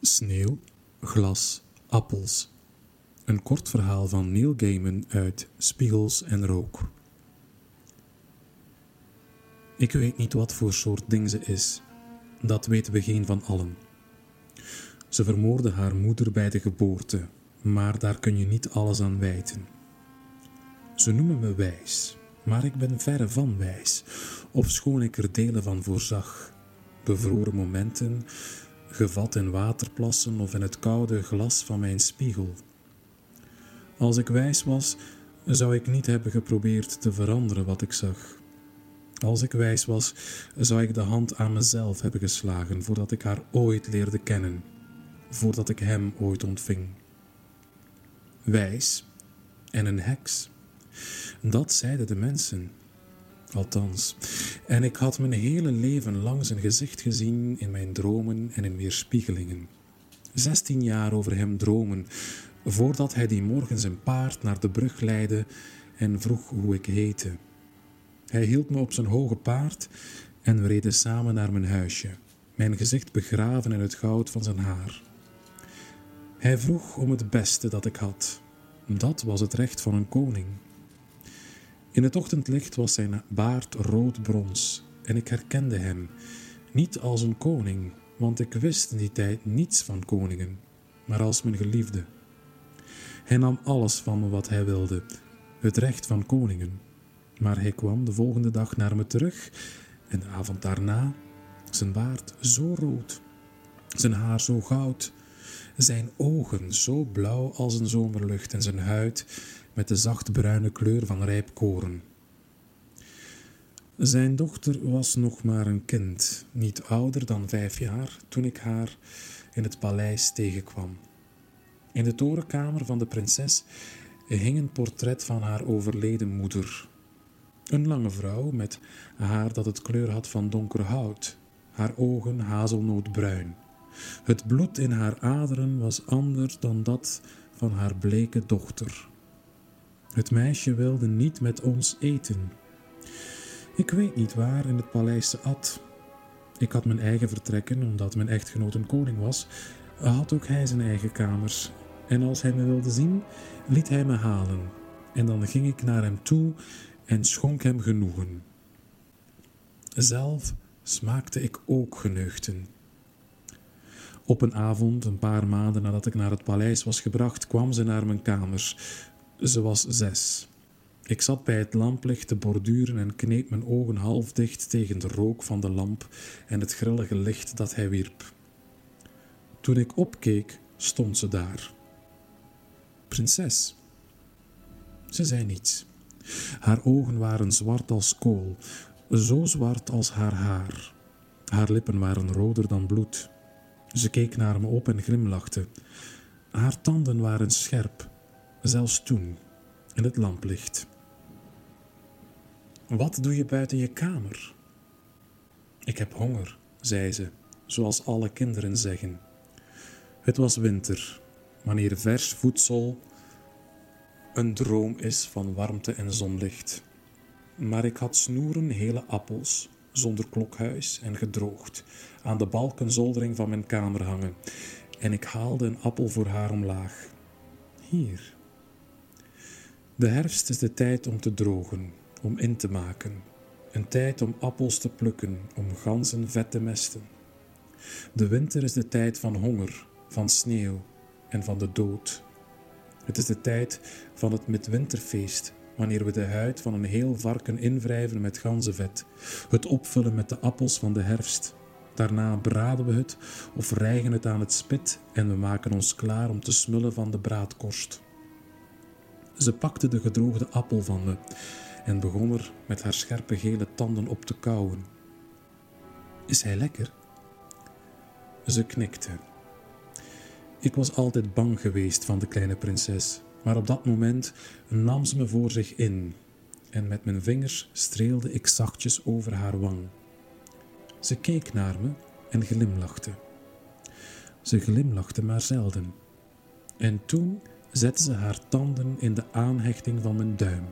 Sneeuw, glas, appels. Een kort verhaal van Neil Gaiman uit Spiegels en Rook. Ik weet niet wat voor soort ding ze is. Dat weten we geen van allen. Ze vermoordde haar moeder bij de geboorte, maar daar kun je niet alles aan wijten. Ze noemen me wijs, maar ik ben verre van wijs, ofschoon ik er delen van voorzag. Bevroren momenten, gevat in waterplassen of in het koude glas van mijn spiegel. Als ik wijs was, zou ik niet hebben geprobeerd te veranderen wat ik zag. Als ik wijs was, zou ik de hand aan mezelf hebben geslagen voordat ik haar ooit leerde kennen, voordat ik hem ooit ontving. Wijs en een heks. Dat zeiden de mensen. Althans, en ik had mijn hele leven lang zijn gezicht gezien in mijn dromen en in weerspiegelingen. Zestien jaar over hem dromen, voordat hij die morgen zijn paard naar de brug leidde en vroeg hoe ik heette. Hij hield me op zijn hoge paard en we reden samen naar mijn huisje, mijn gezicht begraven in het goud van zijn haar. Hij vroeg om het beste dat ik had. Dat was het recht van een koning. In het ochtendlicht was zijn baard rood brons en ik herkende hem, niet als een koning, want ik wist in die tijd niets van koningen, maar als mijn geliefde. Hij nam alles van me wat hij wilde, het recht van koningen. Maar hij kwam de volgende dag naar me terug en de avond daarna, zijn baard zo rood, zijn haar zo goud, zijn ogen zo blauw als een zomerlucht en zijn huid met de zachtbruine kleur van rijp koren. Zijn dochter was nog maar een kind, niet ouder dan vijf jaar, toen ik haar in het paleis tegenkwam. In de torenkamer van de prinses hing een portret van haar overleden moeder. Een lange vrouw met haar dat het kleur had van donker hout, haar ogen hazelnootbruin. Het bloed in haar aderen was anders dan dat van haar bleke dochter. Het meisje wilde niet met ons eten. Ik weet niet waar in het paleis ze at. Ik had mijn eigen vertrekken, omdat mijn echtgenoot een koning was, had ook hij zijn eigen kamers. En als hij me wilde zien, liet hij me halen. En dan ging ik naar hem toe en schonk hem genoegen. Zelf smaakte ik ook geneugten. Op een avond, een paar maanden nadat ik naar het paleis was gebracht, kwam ze naar mijn kamers. Ze was zes. Ik zat bij het lamplicht te borduren en kneep mijn ogen half dicht tegen de rook van de lamp en het grillige licht dat hij wierp. Toen ik opkeek, stond ze daar. Prinses. Ze zei niets. Haar ogen waren zwart als kool, zo zwart als haar haar. Haar lippen waren roder dan bloed. Ze keek naar me op en glimlachte. Haar tanden waren scherp, zelfs toen, in het lamplicht. Wat doe je buiten je kamer? Ik heb honger, zei ze, zoals alle kinderen zeggen. Het was winter, wanneer vers voedsel een droom is van warmte en zonlicht. Maar ik had snoeren hele appels, zonder klokhuis en gedroogd, aan de balkenzoldering van mijn kamer hangen, en ik haalde een appel voor haar omlaag. Hier. De herfst is de tijd om te drogen, om in te maken, een tijd om appels te plukken, om ganzen vet te mesten. De winter is de tijd van honger, van sneeuw en van de dood. Het is de tijd van het midwinterfeest, wanneer we de huid van een heel varken invrijven met ganzenvet, het opvullen met de appels van de herfst. Daarna braden we het of rijgen het aan het spit en we maken ons klaar om te smullen van de braadkorst. Ze pakte de gedroogde appel van me en begon er met haar scherpe gele tanden op te kauwen. Is hij lekker? Ze knikte. Ik was altijd bang geweest van de kleine prinses, maar op dat moment nam ze me voor zich in en met mijn vingers streelde ik zachtjes over haar wang. Ze keek naar me en glimlachte. Ze glimlachte maar zelden. En toen zette ze haar tanden in de aanhechting van mijn duim,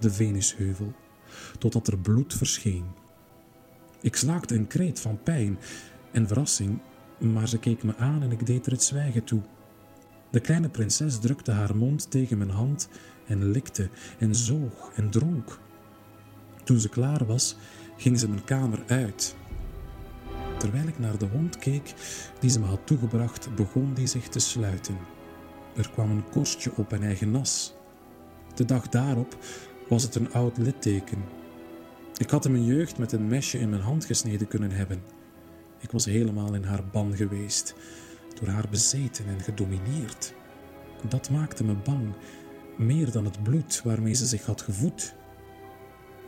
de Venusheuvel, totdat er bloed verscheen. Ik slaakte een kreet van pijn en verrassing maar ze keek me aan en ik deed er het zwijgen toe. De kleine prinses drukte haar mond tegen mijn hand en likte en zoog en dronk. Toen ze klaar was, ging ze mijn kamer uit. Terwijl ik naar de hond keek die ze me had toegebracht, begon die zich te sluiten. Er kwam een korstje op en hij genas. De dag daarop was het een oud litteken. Ik had in mijn jeugd met een mesje in mijn hand gesneden kunnen hebben. Ik was helemaal in haar ban geweest, door haar bezeten en gedomineerd. Dat maakte me bang, meer dan het bloed waarmee ze zich had gevoed.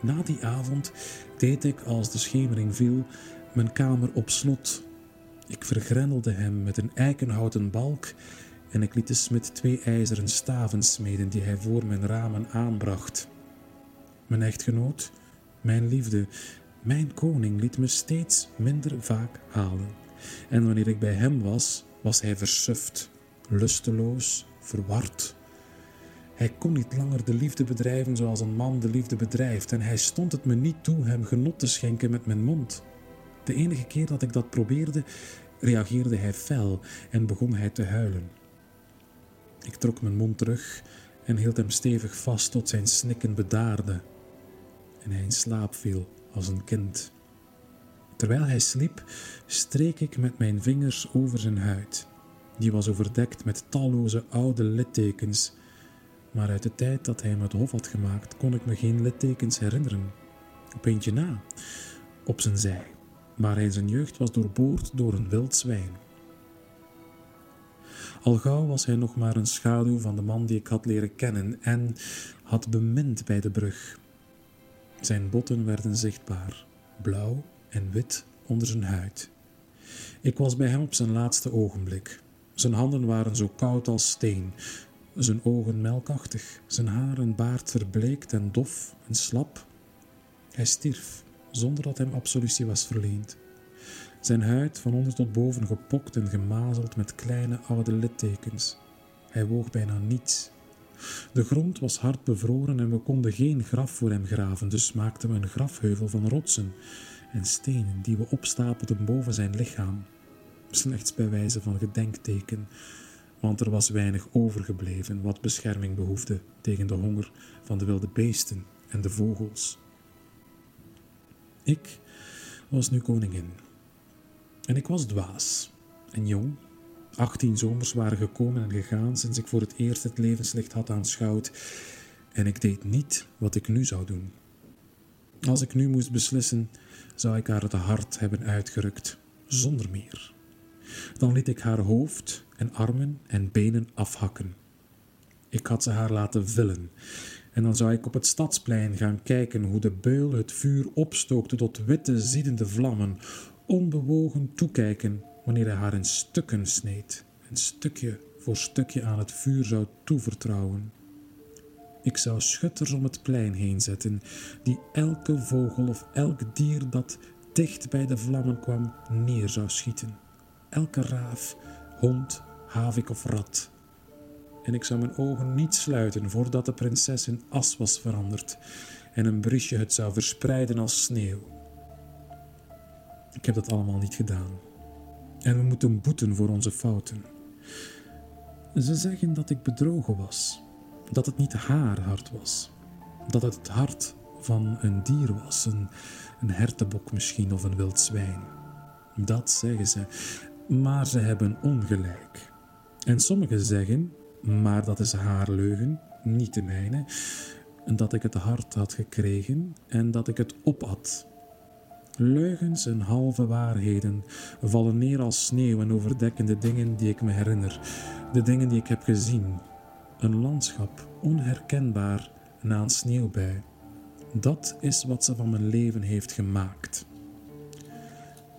Na die avond deed ik, als de schemering viel, mijn kamer op slot. Ik vergrendelde hem met een eikenhouten balk en ik liet de smid twee ijzeren staven smeden die hij voor mijn ramen aanbracht. Mijn echtgenoot, mijn liefde, mijn koning liet me steeds minder vaak halen. En wanneer ik bij hem was, was hij versuft, lusteloos, verward. Hij kon niet langer de liefde bedrijven zoals een man de liefde bedrijft, en hij stond het me niet toe hem genot te schenken met mijn mond. De enige keer dat ik dat probeerde, reageerde hij fel en begon hij te huilen. Ik trok mijn mond terug en hield hem stevig vast tot zijn snikken bedaarde en hij in slaap viel als een kind. Terwijl hij sliep, streek ik met mijn vingers over zijn huid. Die was overdekt met talloze oude littekens, maar uit de tijd dat hij me het hof had gemaakt, kon ik me geen littekens herinneren. Op eentje na, op zijn zij, maar hij zijn jeugd was doorboord door een wild zwijn. Al gauw was hij nog maar een schaduw van de man die ik had leren kennen en had bemind bij de brug. Zijn botten werden zichtbaar, blauw en wit onder zijn huid. Ik was bij hem op zijn laatste ogenblik. Zijn handen waren zo koud als steen, zijn ogen melkachtig, zijn haar en baard verbleekt en dof en slap. Hij stierf zonder dat hem absolutie was verleend. Zijn huid van onder tot boven gepokt en gemazeld met kleine oude littekens. Hij woog bijna niets. De grond was hard bevroren en we konden geen graf voor hem graven, dus maakten we een grafheuvel van rotsen en stenen die we opstapelden boven zijn lichaam. Slechts bij wijze van gedenkteken, want er was weinig overgebleven wat bescherming behoefde tegen de honger van de wilde beesten en de vogels. Ik was nu koningin. En ik was dwaas en jong. Achttien zomers waren gekomen en gegaan sinds ik voor het eerst het levenslicht had aanschouwd. En ik deed niet wat ik nu zou doen. Als ik nu moest beslissen, zou ik haar het hart hebben uitgerukt, zonder meer. Dan liet ik haar hoofd en armen en benen afhakken. Ik had ze haar laten vullen. En dan zou ik op het stadsplein gaan kijken hoe de beul het vuur opstookte tot witte, ziedende vlammen, onbewogen toekijken wanneer hij haar in stukken sneed en stukje voor stukje aan het vuur zou toevertrouwen. Ik zou schutters om het plein heen zetten, die elke vogel of elk dier dat dicht bij de vlammen kwam neer zou schieten. Elke raaf, hond, havik of rat. En ik zou mijn ogen niet sluiten voordat de prinses in as was veranderd en een briesje het zou verspreiden als sneeuw. Ik heb dat allemaal niet gedaan. En we moeten boeten voor onze fouten. Ze zeggen dat ik bedrogen was, dat het niet haar hart was, dat het het hart van een dier was, een, hertenbok misschien of een wild zwijn. Dat zeggen ze, maar ze hebben ongelijk. En sommigen zeggen, maar dat is haar leugen, niet de mijne, dat ik het hart had gekregen en dat ik het opat Leugens en halve waarheden vallen neer als sneeuw en overdekken de dingen die ik me herinner, de dingen die ik heb gezien. Een landschap, onherkenbaar na een sneeuwbui. Dat is wat ze van mijn leven heeft gemaakt.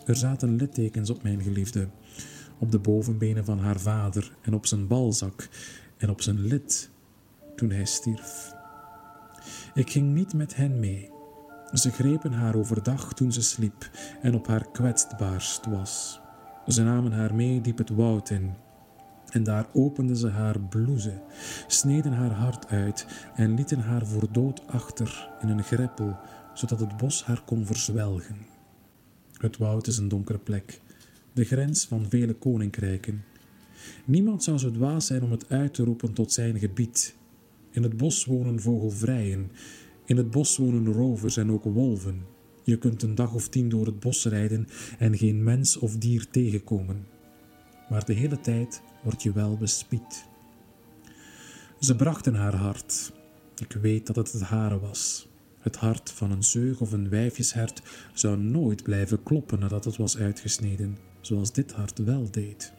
Er zaten littekens op mijn geliefde, op de bovenbenen van haar vader en op zijn balzak en op zijn lid toen hij stierf. Ik ging niet met hen mee. Ze grepen haar overdag toen ze sliep en op haar kwetsbaarst was. Ze namen haar mee diep het woud in. En daar openden ze haar blouse, sneden haar hart uit en lieten haar voor dood achter in een greppel, zodat het bos haar kon verzwelgen. Het woud is een donkere plek, de grens van vele koninkrijken. Niemand zou zo dwaas zijn om het uit te roepen tot zijn gebied. In het bos wonen vogelvrijen, in het bos wonen rovers en ook wolven. Je kunt een dag of tien door het bos rijden en geen mens of dier tegenkomen. Maar de hele tijd word je wel bespied. Ze brachten haar hart. Ik weet dat het het hare was. Het hart van een zeug of een wijfjeshert zou nooit blijven kloppen nadat het was uitgesneden, zoals dit hart wel deed.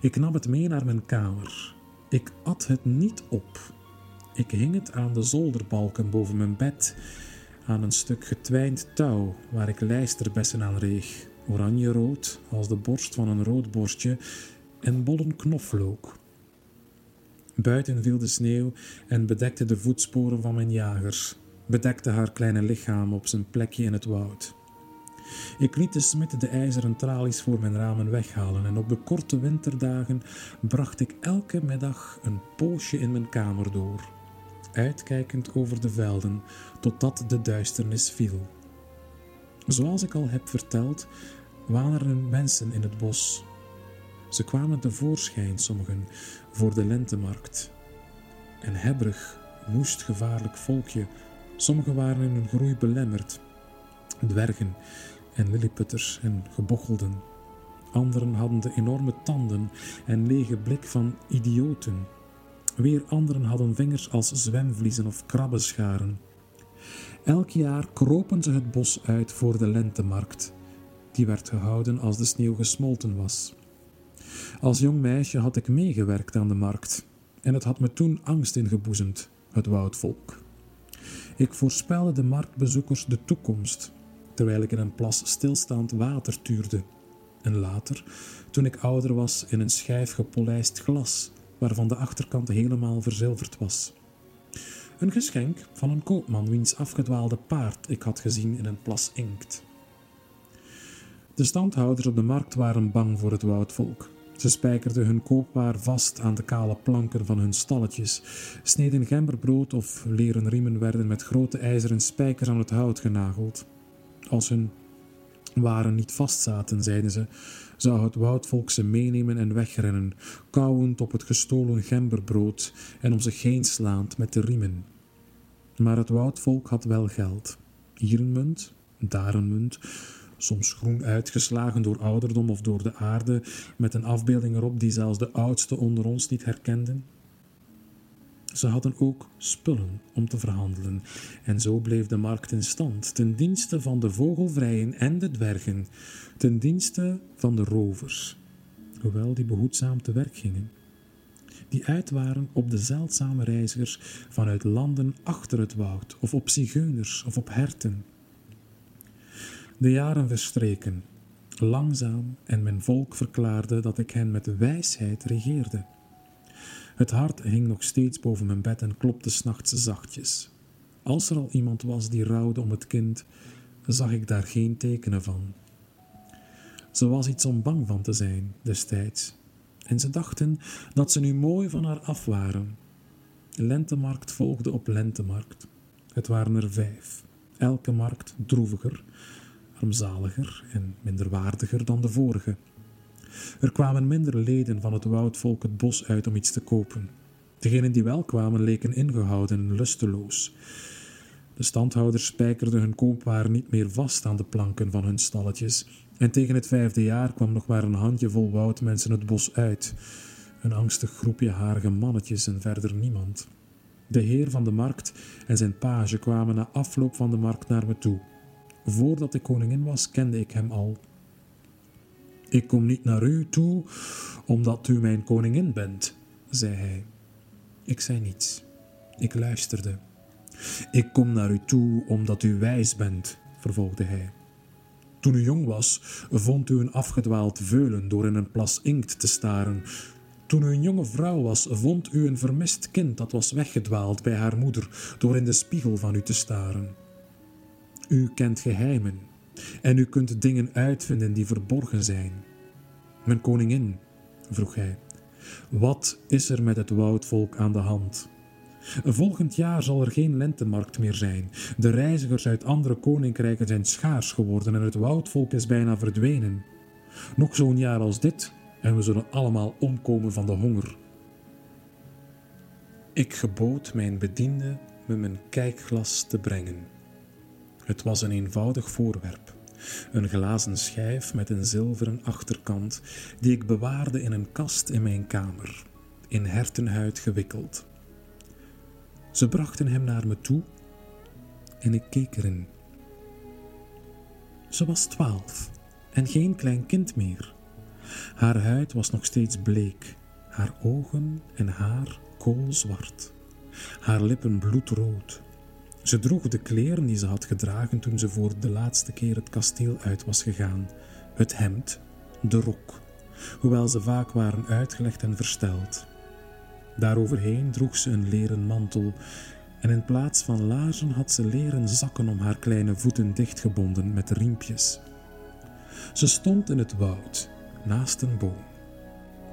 Ik nam het mee naar mijn kamer. Ik at het niet op. Ik hing het aan de zolderbalken boven mijn bed, aan een stuk getwijnd touw waar ik lijsterbessen aan reeg, oranje-rood als de borst van een rood borstje en bollen knoflook. Buiten viel de sneeuw en bedekte de voetsporen van mijn jagers, bedekte haar kleine lichaam op zijn plekje in het woud. Ik liet de smid de ijzeren tralies voor mijn ramen weghalen en op de korte winterdagen bracht ik elke middag een poosje in mijn kamer door, uitkijkend over de velden totdat de duisternis viel. Zoals ik al heb verteld, waren er mensen in het bos. Ze kwamen tevoorschijn, sommigen, voor de lentemarkt. Een hebberig, woest gevaarlijk volkje. Sommigen waren in hun groei belemmerd. Dwergen en lilliputters en gebochelden. Anderen hadden de enorme tanden en lege blik van idioten. Weer anderen hadden vingers als zwemvliezen of krabbenscharen. Elk jaar kropen ze het bos uit voor de lentemarkt. Die werd gehouden als de sneeuw gesmolten was. Als jong meisje had ik meegewerkt aan de markt en het had me toen angst ingeboezemd, het woudvolk. Ik voorspelde de marktbezoekers de toekomst, terwijl ik in een plas stilstaand water tuurde. En later, toen ik ouder was, in een schijf gepolijst glas, waarvan de achterkant helemaal verzilverd was. Een geschenk van een koopman wiens afgedwaalde paard ik had gezien in een plas inkt. De standhouders op de markt waren bang voor het woudvolk. Ze spijkerden hun koopwaar vast aan de kale planken van hun stalletjes, sneden gemberbrood of leren riemen werden met grote ijzeren spijkers aan het hout genageld. Als hun waren niet vastzaten, zeiden ze, zou het woudvolk ze meenemen en wegrennen, kauwend op het gestolen gemberbrood en om zich heen slaand met de riemen. Maar het woudvolk had wel geld. Hier een munt, daar een munt, soms groen uitgeslagen door ouderdom of door de aarde, met een afbeelding erop die zelfs de oudste onder ons niet herkenden. Ze hadden ook spullen om te verhandelen, en zo bleef de markt in stand, ten dienste van de vogelvrijen en de dwergen, ten dienste van de rovers, hoewel die behoedzaam te werk gingen. Die uit waren op de zeldzame reizigers vanuit landen achter het woud, of op zigeuners of op herten. De jaren verstreken, langzaam, en mijn volk verklaarde dat ik hen met wijsheid regeerde. Het hart hing nog steeds boven mijn bed en klopte s'nachts zachtjes. Als er al iemand was die rouwde om het kind, zag ik daar geen tekenen van. Ze was iets om bang van te zijn destijds, en ze dachten dat ze nu mooi van haar af waren. Lentemarkt volgde op lentemarkt. Het waren er vijf, elke markt droeviger, armzaliger en minderwaardiger dan de vorige. Er kwamen minder leden van het woudvolk het bos uit om iets te kopen. Degenen die wel kwamen leken ingehouden en lusteloos. De standhouders spijkerden hun koopwaar niet meer vast aan de planken van hun stalletjes, en tegen het vijfde jaar kwam nog maar een handjevol woudmensen het bos uit. Een angstig groepje harige mannetjes en verder niemand. De heer van de markt en zijn page kwamen na afloop van de markt naar me toe. Voordat ik koningin was, kende ik hem al. Ik kom niet naar u toe omdat u mijn koningin bent, zei hij. Ik zei niets. Ik luisterde. Ik kom naar u toe omdat u wijs bent, vervolgde hij. Toen u jong was, vond u een afgedwaald veulen door in een plas inkt te staren. Toen u een jonge vrouw was, vond u een vermist kind dat was weggedwaald bij haar moeder door in de spiegel van u te staren. U kent geheimen en u kunt dingen uitvinden die verborgen zijn. Mijn koningin, vroeg hij, wat is er met het woudvolk aan de hand? Volgend jaar zal er geen lentemarkt meer zijn. De reizigers uit andere koninkrijken zijn schaars geworden en het woudvolk is bijna verdwenen. Nog zo'n jaar als dit en we zullen allemaal omkomen van de honger. Ik gebood mijn bediende me mijn kijkglas te brengen. Het was een eenvoudig voorwerp, een glazen schijf met een zilveren achterkant, die ik bewaarde in een kast in mijn kamer, in hertenhuid gewikkeld. Ze brachten hem naar me toe en ik keek erin. Ze was twaalf en geen klein kind meer. Haar huid was nog steeds bleek, haar ogen en haar koolzwart, haar lippen bloedrood. Ze droeg de kleren die ze had gedragen toen ze voor de laatste keer het kasteel uit was gegaan: het hemd, de rok, hoewel ze vaak waren uitgelegd en versteld. Daaroverheen droeg ze een leren mantel en in plaats van laarzen had ze leren zakken om haar kleine voeten dichtgebonden met riempjes. Ze stond in het woud, naast een boom.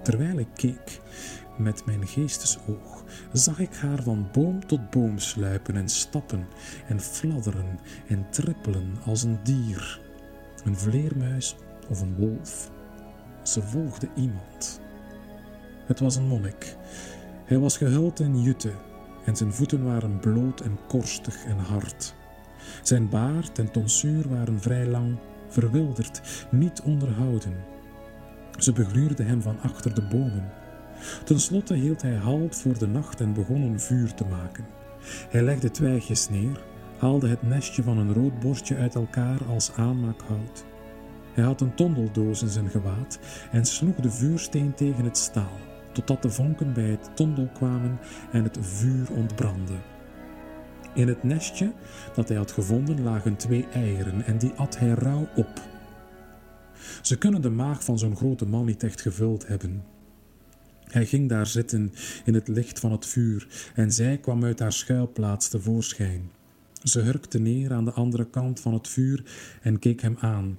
Terwijl ik keek met mijn geestesoog, zag ik haar van boom tot boom sluipen en stappen en fladderen en trippelen als een dier, een vleermuis of een wolf. Ze volgde iemand. Het was een monnik. Hij was gehuld in jute en zijn voeten waren bloot en korstig en hard. Zijn baard en tonsuur waren vrij lang, verwilderd, niet onderhouden. Ze begluurde hem van achter de bomen. Ten slotte hield hij halt voor de nacht en begon een vuur te maken. Hij legde twijgjes neer, haalde het nestje van een roodborstje uit elkaar als aanmaakhout. Hij had een tondeldoos in zijn gewaad en sloeg de vuursteen tegen het staal totdat de vonken bij het tondel kwamen en het vuur ontbrandde. In het nestje dat hij had gevonden lagen twee eieren en die at hij rauw op. Ze kunnen de maag van zo'n grote man niet echt gevuld hebben. Hij ging daar zitten in het licht van het vuur en zij kwam uit haar schuilplaats tevoorschijn. Ze hurkte neer aan de andere kant van het vuur en keek hem aan.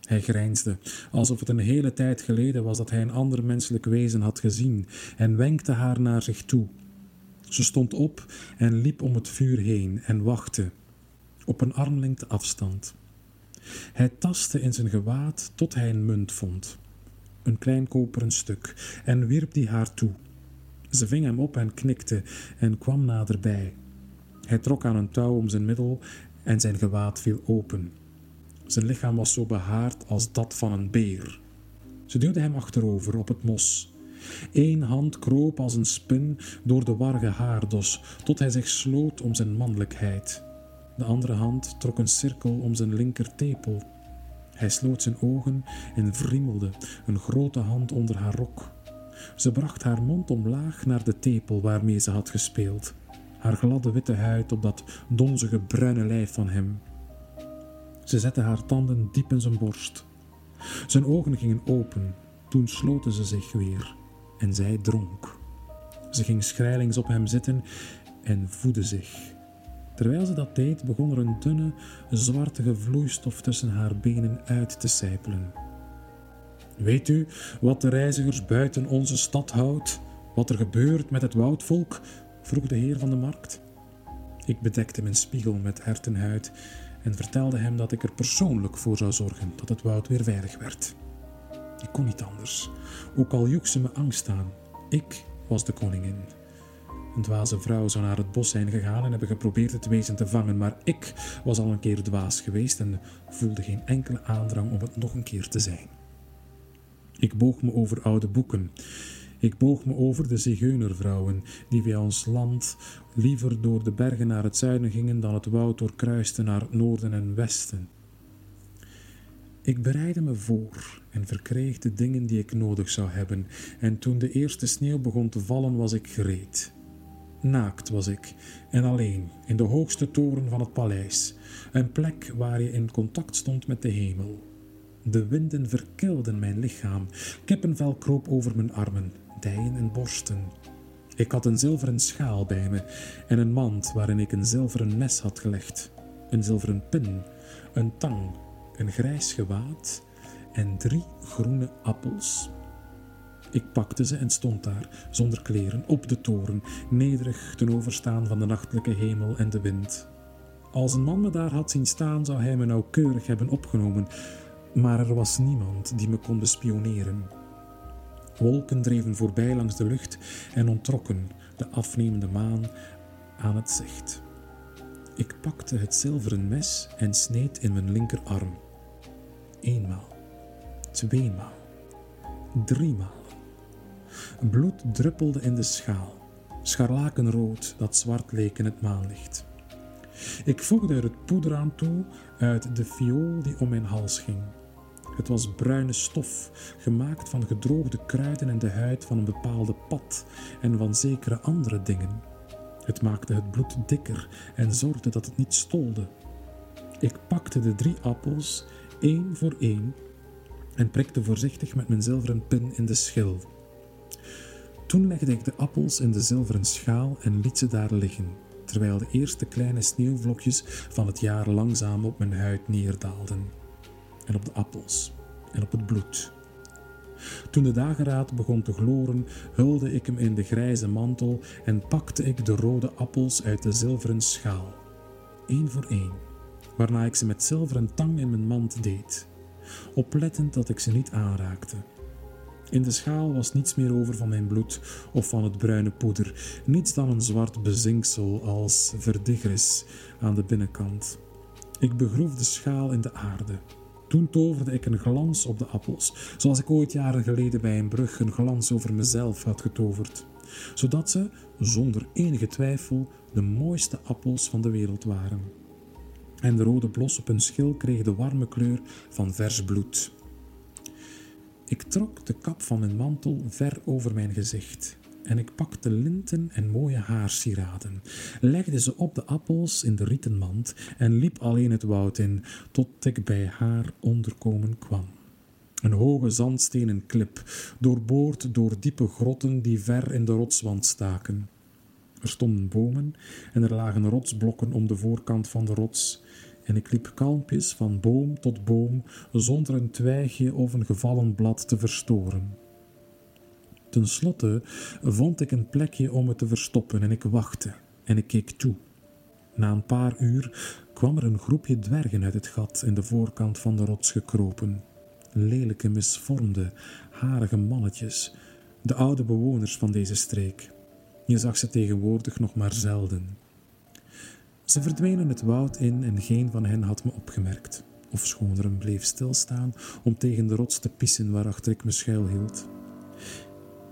Hij grijnsde, alsof het een hele tijd geleden was dat hij een ander menselijk wezen had gezien, en wenkte haar naar zich toe. Ze stond op en liep om het vuur heen en wachtte, op een armlengte afstand. Hij tastte in zijn gewaad tot hij een munt vond, een klein koperen stuk, en wierp die haar toe. Ze ving hem op en knikte en kwam naderbij. Hij trok aan een touw om zijn middel en zijn gewaad viel open. Zijn lichaam was zo behaard als dat van een beer. Ze duwde hem achterover op het mos. Eén hand kroop als een spin door de warge haardos, tot hij zich sloot om zijn mannelijkheid. De andere hand trok een cirkel om zijn linkertepel. Hij sloot zijn ogen en wriemelde, een grote hand onder haar rok. Ze bracht haar mond omlaag naar de tepel waarmee ze had gespeeld. Haar gladde witte huid op dat donzige bruine lijf van hem. Ze zette haar tanden diep in zijn borst. Zijn ogen gingen open, toen sloten ze zich weer en zij dronk. Ze ging schrijlings op hem zitten en voedde zich. Terwijl ze dat deed, begon er een dunne, zwartige vloeistof tussen haar benen uit te sijpelen. Weet u wat de reizigers buiten onze stad houdt? Wat er gebeurt met het woudvolk? vroeg de heer van de markt. Ik bedekte mijn spiegel met hertenhuid en vertelde hem dat ik er persoonlijk voor zou zorgen dat het woud weer veilig werd. Ik kon niet anders, ook al joeg ze me angst aan. Ik was de koningin. Een dwaze vrouw zou naar het bos zijn gegaan en hebben geprobeerd het wezen te vangen, maar ik was al een keer dwaas geweest en voelde geen enkele aandrang om het nog een keer te zijn. Ik boog me over oude boeken ik boog me over de zigeunervrouwen, die via ons land liever door de bergen naar het zuiden gingen dan het woud doorkruisten naar het noorden en westen. Ik bereidde me voor en verkreeg de dingen die ik nodig zou hebben, en toen de eerste sneeuw begon te vallen, was ik gereed. Naakt was ik en alleen in de hoogste toren van het paleis, een plek waar je in contact stond met de hemel. De winden verkilden mijn lichaam, kippenvel kroop over mijn armen, dijen en borsten. Ik had een zilveren schaal bij me en een mand waarin ik een zilveren mes had gelegd, een zilveren pin, een tang, een grijs gewaad en drie groene appels. Ik pakte ze en stond daar, zonder kleren, op de toren, nederig ten overstaan van de nachtelijke hemel en de wind. Als een man me daar had zien staan, zou hij me nauwkeurig hebben opgenomen, Maar er was niemand die me kon bespioneren. Wolken dreven voorbij langs de lucht en ontrokken de afnemende maan aan het zicht. Ik pakte het zilveren mes en sneed in mijn linkerarm. Eenmaal, tweemaal, driemaal. Bloed druppelde in de schaal, scharlakenrood dat zwart leek in het maanlicht. Ik voegde er het poeder aan toe uit de viool die om mijn hals ging. Het was bruine stof, gemaakt van gedroogde kruiden en de huid van een bepaalde pad en van zekere andere dingen. Het maakte het bloed dikker en zorgde dat het niet stolde. Ik pakte de drie appels, één voor één, en prikte voorzichtig met mijn zilveren pin in de schil. Toen legde ik de appels in de zilveren schaal en liet ze daar liggen, terwijl de eerste kleine sneeuwvlokjes van het jaar langzaam op mijn huid neerdaalden. En op de appels en op het bloed. Toen de dageraad begon te gloren, hulde ik hem in de grijze mantel en pakte ik de rode appels uit de zilveren schaal, één voor één, waarna ik ze met zilveren tang in mijn mand deed, oplettend dat ik ze niet aanraakte. In de schaal was niets meer over van mijn bloed of van het bruine poeder, niets dan een zwart bezinksel als verdigris aan de binnenkant. Ik begroef de schaal in de aarde. Toen toverde ik een glans op de appels, zoals ik ooit jaren geleden bij een brug een glans over mezelf had getoverd, zodat ze, zonder enige twijfel, de mooiste appels van de wereld waren. En de rode blos op hun schil kreeg de warme kleur van vers bloed. Ik trok de kap van mijn mantel ver over mijn gezicht en ik pakte linten en mooie haarsieraden, legde ze op de appels in de rieten mand en liep alleen het woud in, tot ik bij haar onderkomen kwam. Een hoge zandstenen klip, doorboord door diepe grotten die ver in de rotswand staken. Er stonden bomen en er lagen rotsblokken om de voorkant van de rots, en ik liep kalmpjes van boom tot boom zonder een twijgje of een gevallen blad te verstoren. Ten slotte vond ik een plekje om het te verstoppen en ik wachtte en ik keek toe. Na een paar uur kwam er een groepje dwergen uit het gat in de voorkant van de rots gekropen. Lelijke, misvormde, harige mannetjes, de oude bewoners van deze streek. Je zag ze tegenwoordig nog maar zelden. Ze verdwenen het woud in en geen van hen had me opgemerkt, of schoon er een bleef stilstaan om tegen de rots te pissen waarachter ik me schuilhield.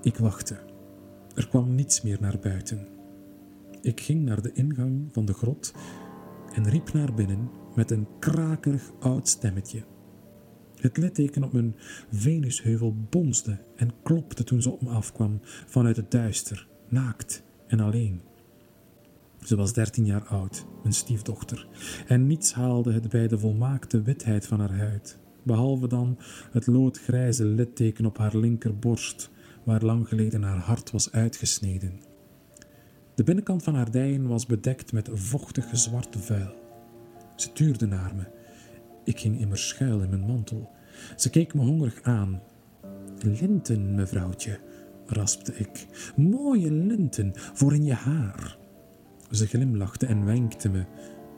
Ik wachtte. Er kwam niets meer naar buiten. Ik ging naar de ingang van de grot en riep naar binnen met een krakerig oud stemmetje. Het litteken op mijn Venusheuvel bonsde en klopte toen ze op me afkwam vanuit het duister, naakt en alleen. Ze was dertien jaar oud, mijn stiefdochter, en niets haalde het bij de volmaakte witheid van haar huid, behalve dan het loodgrijze litteken op haar linkerborst, waar lang geleden haar hart was uitgesneden. De binnenkant van haar dijen was bedekt met vochtig zwart vuil. Ze tuurde naar me. Ik ging immer schuil in mijn mantel. Ze keek me hongerig aan. Linten, mevrouwtje, raspte ik. Mooie linten voor in je haar. Ze glimlachte en wenkte me.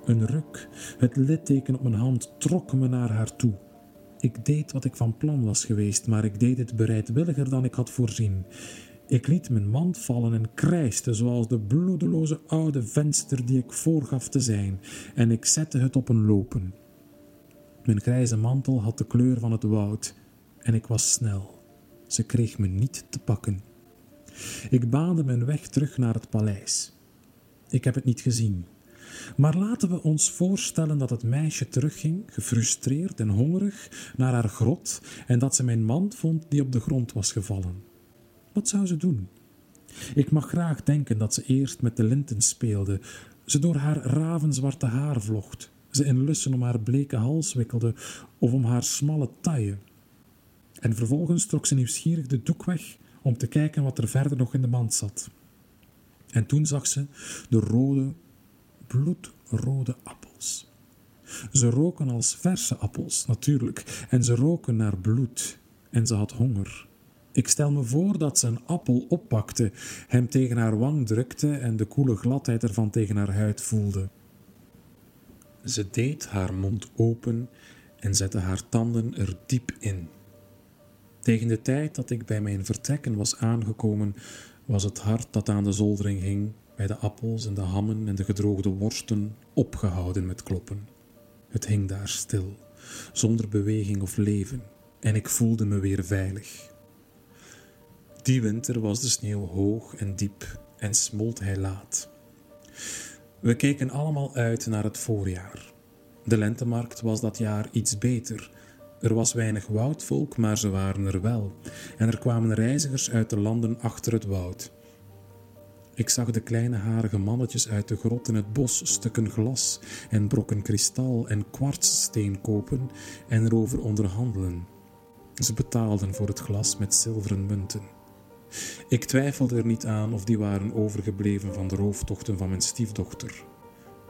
Een ruk, het litteken op mijn hand, trok me naar haar toe. Ik deed wat ik van plan was geweest, maar ik deed het bereidwilliger dan ik had voorzien. Ik liet mijn mand vallen en krijste zoals de bloedeloze oude venster die ik voorgaf te zijn, en ik zette het op een lopen. Mijn grijze mantel had de kleur van het woud, en ik was snel. Ze kreeg me niet te pakken. Ik baande mijn weg terug naar het paleis. Ik heb het niet gezien. Maar laten we ons voorstellen dat het meisje terugging, gefrustreerd en hongerig, naar haar grot en dat ze mijn mand vond die op de grond was gevallen. Wat zou ze doen? Ik mag graag denken dat ze eerst met de linten speelde, ze door haar ravenzwarte haar vlocht, ze in lussen om haar bleke hals wikkelde of om haar smalle taille. En vervolgens trok ze nieuwsgierig de doek weg om te kijken wat er verder nog in de mand zat. En toen zag ze de rode, bloedrode appels. Ze roken als verse appels, natuurlijk, en ze roken naar bloed. En ze had honger. Ik stel me voor dat ze een appel oppakte, hem tegen haar wang drukte en de koele gladheid ervan tegen haar huid voelde. Ze deed haar mond open en zette haar tanden er diep in. Tegen de tijd dat ik bij mijn vertrekken was aangekomen, was het hart dat aan de zoldering hing, bij de appels en de hammen en de gedroogde worsten, opgehouden met kloppen. Het hing daar stil, zonder beweging of leven, en ik voelde me weer veilig. Die winter was de sneeuw hoog en diep en smolt hij laat. We keken allemaal uit naar het voorjaar. De lentemarkt was dat jaar iets beter. Er was weinig woudvolk, maar ze waren er wel. En er kwamen reizigers uit de landen achter het woud. Ik zag de kleine harige mannetjes uit de grot in het bos stukken glas en brokken kristal en kwartssteen kopen en erover onderhandelen. Ze betaalden voor het glas met zilveren munten. Ik twijfelde er niet aan of die waren overgebleven van de rooftochten van mijn stiefdochter.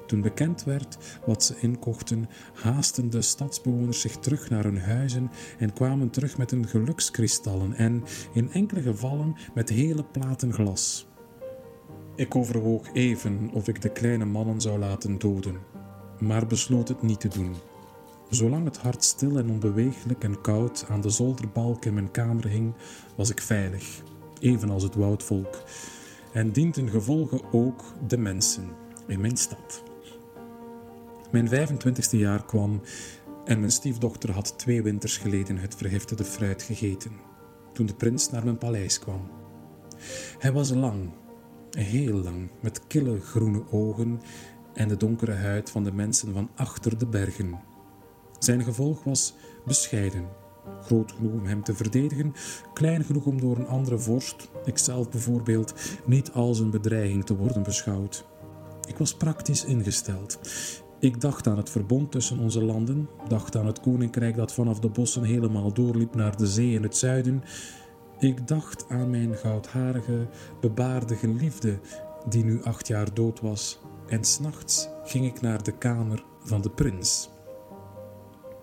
Toen bekend werd wat ze inkochten, haasten de stadsbewoners zich terug naar hun huizen en kwamen terug met hun gelukskristallen en, in enkele gevallen, met hele platen glas. Ik overwoog even of ik de kleine mannen zou laten doden, maar besloot het niet te doen. Zolang het hart stil en onbeweeglijk en koud aan de zolderbalk in mijn kamer hing, was ik veilig, evenals het woudvolk, en dienten gevolge ook de mensen in mijn stad. Mijn 25ste jaar kwam en mijn stiefdochter had twee winters geleden het vergifterde fruit gegeten, toen de prins naar mijn paleis kwam. Hij was lang, heel lang, met kille groene ogen en de donkere huid van de mensen van achter de bergen. Zijn gevolg was bescheiden, groot genoeg om hem te verdedigen, klein genoeg om door een andere vorst, ikzelf bijvoorbeeld, niet als een bedreiging te worden beschouwd. Ik was praktisch ingesteld. Ik dacht aan het verbond tussen onze landen, dacht aan het koninkrijk dat vanaf de bossen helemaal doorliep naar de zee in het zuiden. Ik dacht aan mijn goudharige, bebaarde geliefde, die nu acht jaar dood was, en s'nachts ging ik naar de kamer van de prins.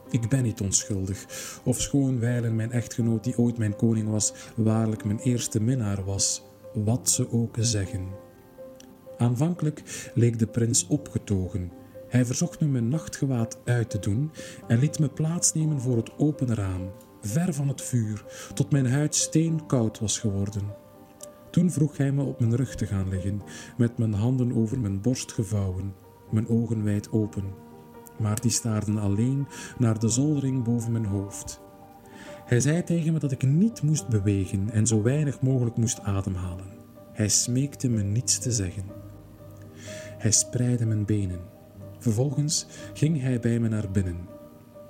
Ik ben niet onschuldig, ofschoon wijlen mijn echtgenoot, die ooit mijn koning was, waarlijk mijn eerste minnaar was, wat ze ook zeggen. Aanvankelijk leek de prins opgetogen hij verzocht me mijn nachtgewaad uit te doen en liet me plaatsnemen voor het open raam, ver van het vuur, tot mijn huid steenkoud was geworden. Toen vroeg hij me op mijn rug te gaan liggen, met mijn handen over mijn borst gevouwen, mijn ogen wijd open. Maar die staarden alleen naar de zoldering boven mijn hoofd. Hij zei tegen me dat ik niet moest bewegen en zo weinig mogelijk moest ademhalen. Hij smeekte me niets te zeggen. Hij spreidde mijn benen. Vervolgens ging hij bij me naar binnen.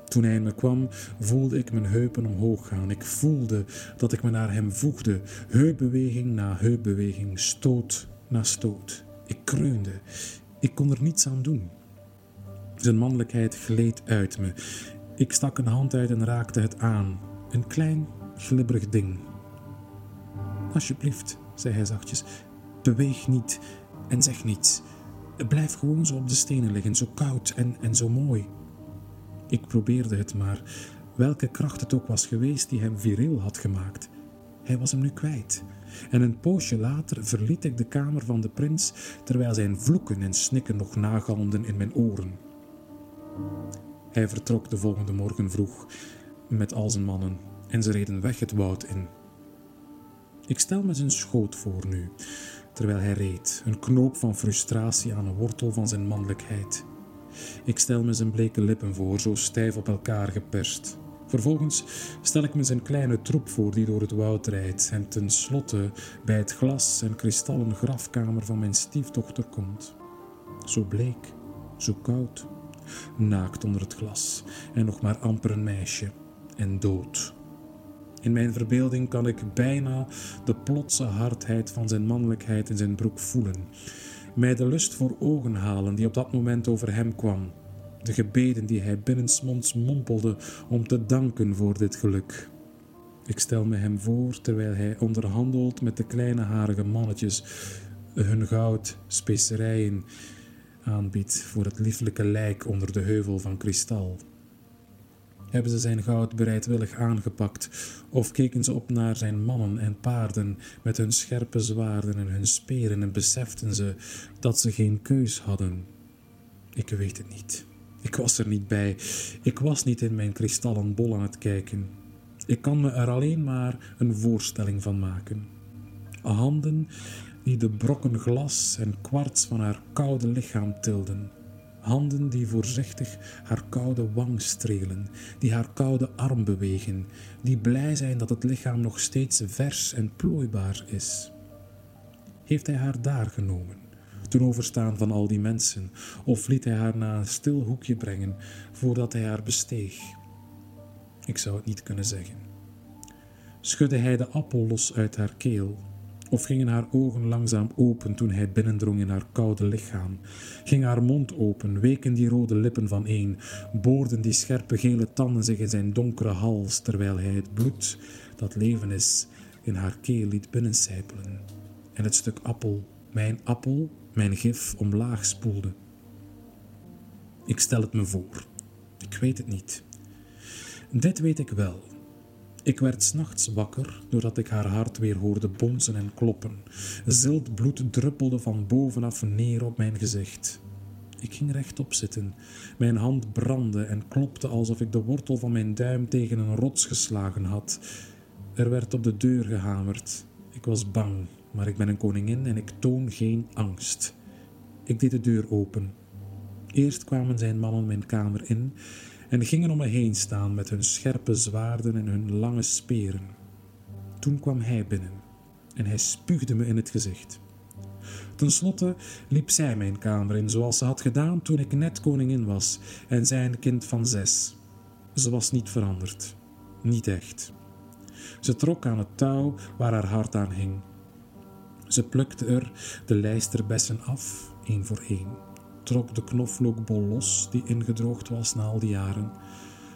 Toen hij me kwam, voelde ik mijn heupen omhoog gaan. Ik voelde dat ik me naar hem voegde, heupbeweging na heupbeweging, stoot na stoot. Ik kreunde. Ik kon er niets aan doen. Zijn mannelijkheid gleed uit me. Ik stak een hand uit en raakte het aan. Een klein, glibberig ding. Alsjeblieft, zei hij zachtjes, beweeg niet en zeg niets. Blijf gewoon zo op de stenen liggen, zo koud en, en zo mooi. Ik probeerde het maar, welke kracht het ook was geweest die hem viril had gemaakt. Hij was hem nu kwijt. En een poosje later verliet ik de kamer van de prins, terwijl zijn vloeken en snikken nog nagalmden in mijn oren. Hij vertrok de volgende morgen vroeg met al zijn mannen en ze reden weg het woud in. Ik stel me zijn schoot voor nu, terwijl hij reed, een knoop van frustratie aan een wortel van zijn mannelijkheid. Ik stel me zijn bleke lippen voor, zo stijf op elkaar geperst. Vervolgens stel ik me zijn kleine troep voor die door het woud rijdt en tenslotte bij het glas en kristallen grafkamer van mijn stiefdochter komt. Zo bleek, zo koud, naakt onder het glas en nog maar amper een meisje en dood. In mijn verbeelding kan ik bijna de plotse hardheid van zijn mannelijkheid in zijn broek voelen. Mij de lust voor ogen halen die op dat moment over hem kwam. De gebeden die hij binnensmonds mompelde om te danken voor dit geluk. Ik stel me hem voor terwijl hij onderhandelt met de kleine harige mannetjes, hun goud, specerijen aanbiedt voor het lieflijke lijk onder de heuvel van kristal hebben ze zijn goud bereidwillig aangepakt, of keken ze op naar zijn mannen en paarden met hun scherpe zwaarden en hun speren en beseften ze dat ze geen keus hadden. Ik weet het niet. Ik was er niet bij. Ik was niet in mijn kristallen bol aan het kijken. Ik kan me er alleen maar een voorstelling van maken. Handen die de brokken glas en kwarts van haar koude lichaam tilden. Handen die voorzichtig haar koude wang strelen, die haar koude arm bewegen, die blij zijn dat het lichaam nog steeds vers en plooibaar is. Heeft hij haar daar genomen, ten overstaan van al die mensen, of liet hij haar naar een stil hoekje brengen voordat hij haar besteeg? Ik zou het niet kunnen zeggen. Schudde hij de appel los uit haar keel, of gingen haar ogen langzaam open toen hij binnendrong in haar koude lichaam? Ging haar mond open, weken die rode lippen van een, boorden die scherpe gele tanden zich in zijn donkere hals, terwijl hij het bloed, dat leven is, in haar keel liet binnencijpelen. En het stuk appel, mijn appel, mijn gif, omlaag spoelde. Ik stel het me voor. Ik weet het niet. Dit weet ik wel. Ik werd s'nachts wakker doordat ik haar hart weer hoorde bonzen en kloppen. Zilt bloed druppelde van bovenaf neer op mijn gezicht. Ik ging rechtop zitten. Mijn hand brandde en klopte alsof ik de wortel van mijn duim tegen een rots geslagen had. Er werd op de deur gehamerd. Ik was bang, maar ik ben een koningin en ik toon geen angst. Ik deed de deur open. Eerst kwamen zijn mannen mijn kamer in en gingen om me heen staan met hun scherpe zwaarden en hun lange speren. Toen kwam hij binnen en hij spuugde me in het gezicht. Ten slotte liep zij mijn kamer in, zoals ze had gedaan toen ik net koningin was en zij een kind van zes. Ze was niet veranderd, niet echt. Ze trok aan het touw waar haar hart aan hing. Ze plukte er de lijsterbessen af, één voor één trok de knoflookbol los die ingedroogd was na al die jaren.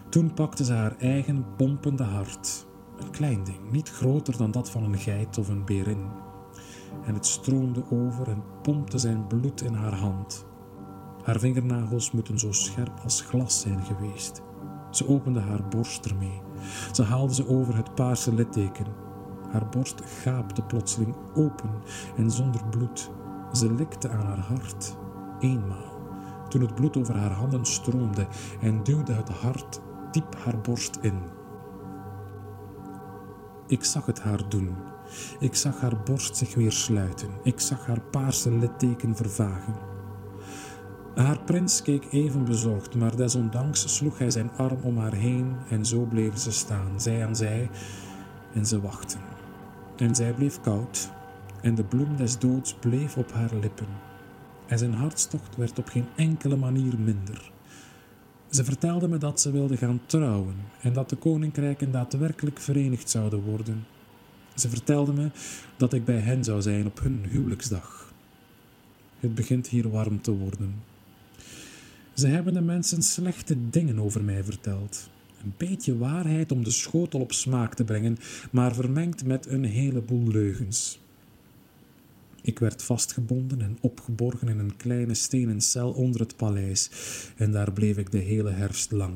Toen pakte ze haar eigen pompende hart. Een klein ding, niet groter dan dat van een geit of een berin. En het stroomde over en pompte zijn bloed in haar hand. Haar vingernagels moeten zo scherp als glas zijn geweest. Ze opende haar borst ermee. Ze haalde ze over het paarse litteken. Haar borst gaapte plotseling open en zonder bloed. Ze likte aan haar hart eenmaal, toen het bloed over haar handen stroomde en duwde het hart diep haar borst in. Ik zag het haar doen. Ik zag haar borst zich weer sluiten. Ik zag haar paarse litteken vervagen. Haar prins keek even bezorgd, maar desondanks sloeg hij zijn arm om haar heen en zo bleven ze staan, zij aan zij, en ze wachten. En zij bleef koud, en de bloem des doods bleef op haar lippen en zijn hartstocht werd op geen enkele manier minder. Ze vertelde me dat ze wilde gaan trouwen en dat de koninkrijken daadwerkelijk verenigd zouden worden. Ze vertelde me dat ik bij hen zou zijn op hun huwelijksdag. Het begint hier warm te worden. Ze hebben de mensen slechte dingen over mij verteld. Een beetje waarheid om de schotel op smaak te brengen, maar vermengd met een heleboel leugens. Ik werd vastgebonden en opgeborgen in een kleine stenen cel onder het paleis en daar bleef ik de hele herfst lang.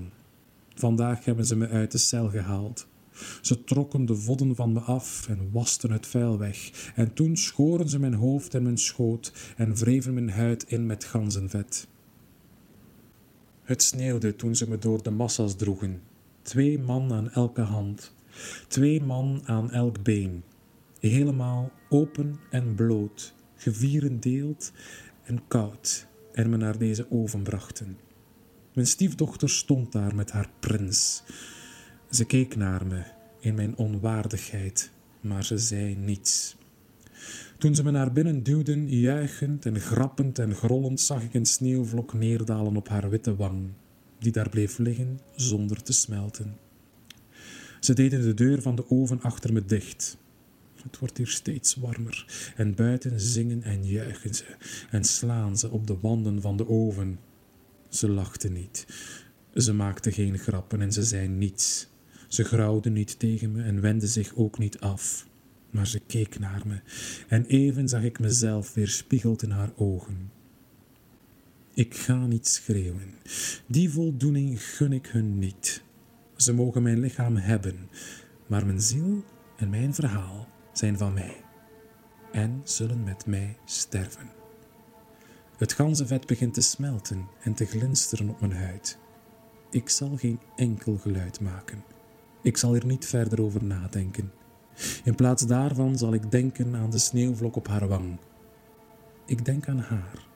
Vandaag hebben ze me uit de cel gehaald. Ze trokken de vodden van me af en wasten het vuil weg. En toen schoren ze mijn hoofd en mijn schoot en wreven mijn huid in met ganzenvet. Het sneeuwde toen ze me door de massa's droegen. Twee man aan elke hand, twee man aan elk been helemaal open en bloot, gevierendeeld en koud, en me naar deze oven brachten. Mijn stiefdochter stond daar met haar prins. Ze keek naar me in mijn onwaardigheid, maar ze zei niets. Toen ze me naar binnen duwden, juichend en grappend en grollend, zag ik een sneeuwvlok neerdalen op haar witte wang, die daar bleef liggen zonder te smelten. Ze deden de deur van de oven achter me dicht het wordt hier steeds warmer. En buiten zingen en juichen ze en slaan ze op de wanden van de oven. Ze lachten niet. Ze maakten geen grappen en ze zei niets. Ze grauwden niet tegen me en wendde zich ook niet af. Maar ze keek naar me en even zag ik mezelf weerspiegeld in haar ogen. Ik ga niet schreeuwen. Die voldoening gun ik hun niet. Ze mogen mijn lichaam hebben, maar mijn ziel en mijn verhaal zijn van mij en zullen met mij sterven. Het ganzenvet begint te smelten en te glinsteren op mijn huid. Ik zal geen enkel geluid maken. Ik zal er niet verder over nadenken. In plaats daarvan zal ik denken aan de sneeuwvlok op haar wang. Ik denk aan haar,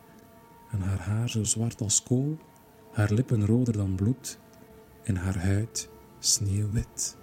aan haar haar zo zwart als kool, haar lippen roder dan bloed en haar huid sneeuwwit.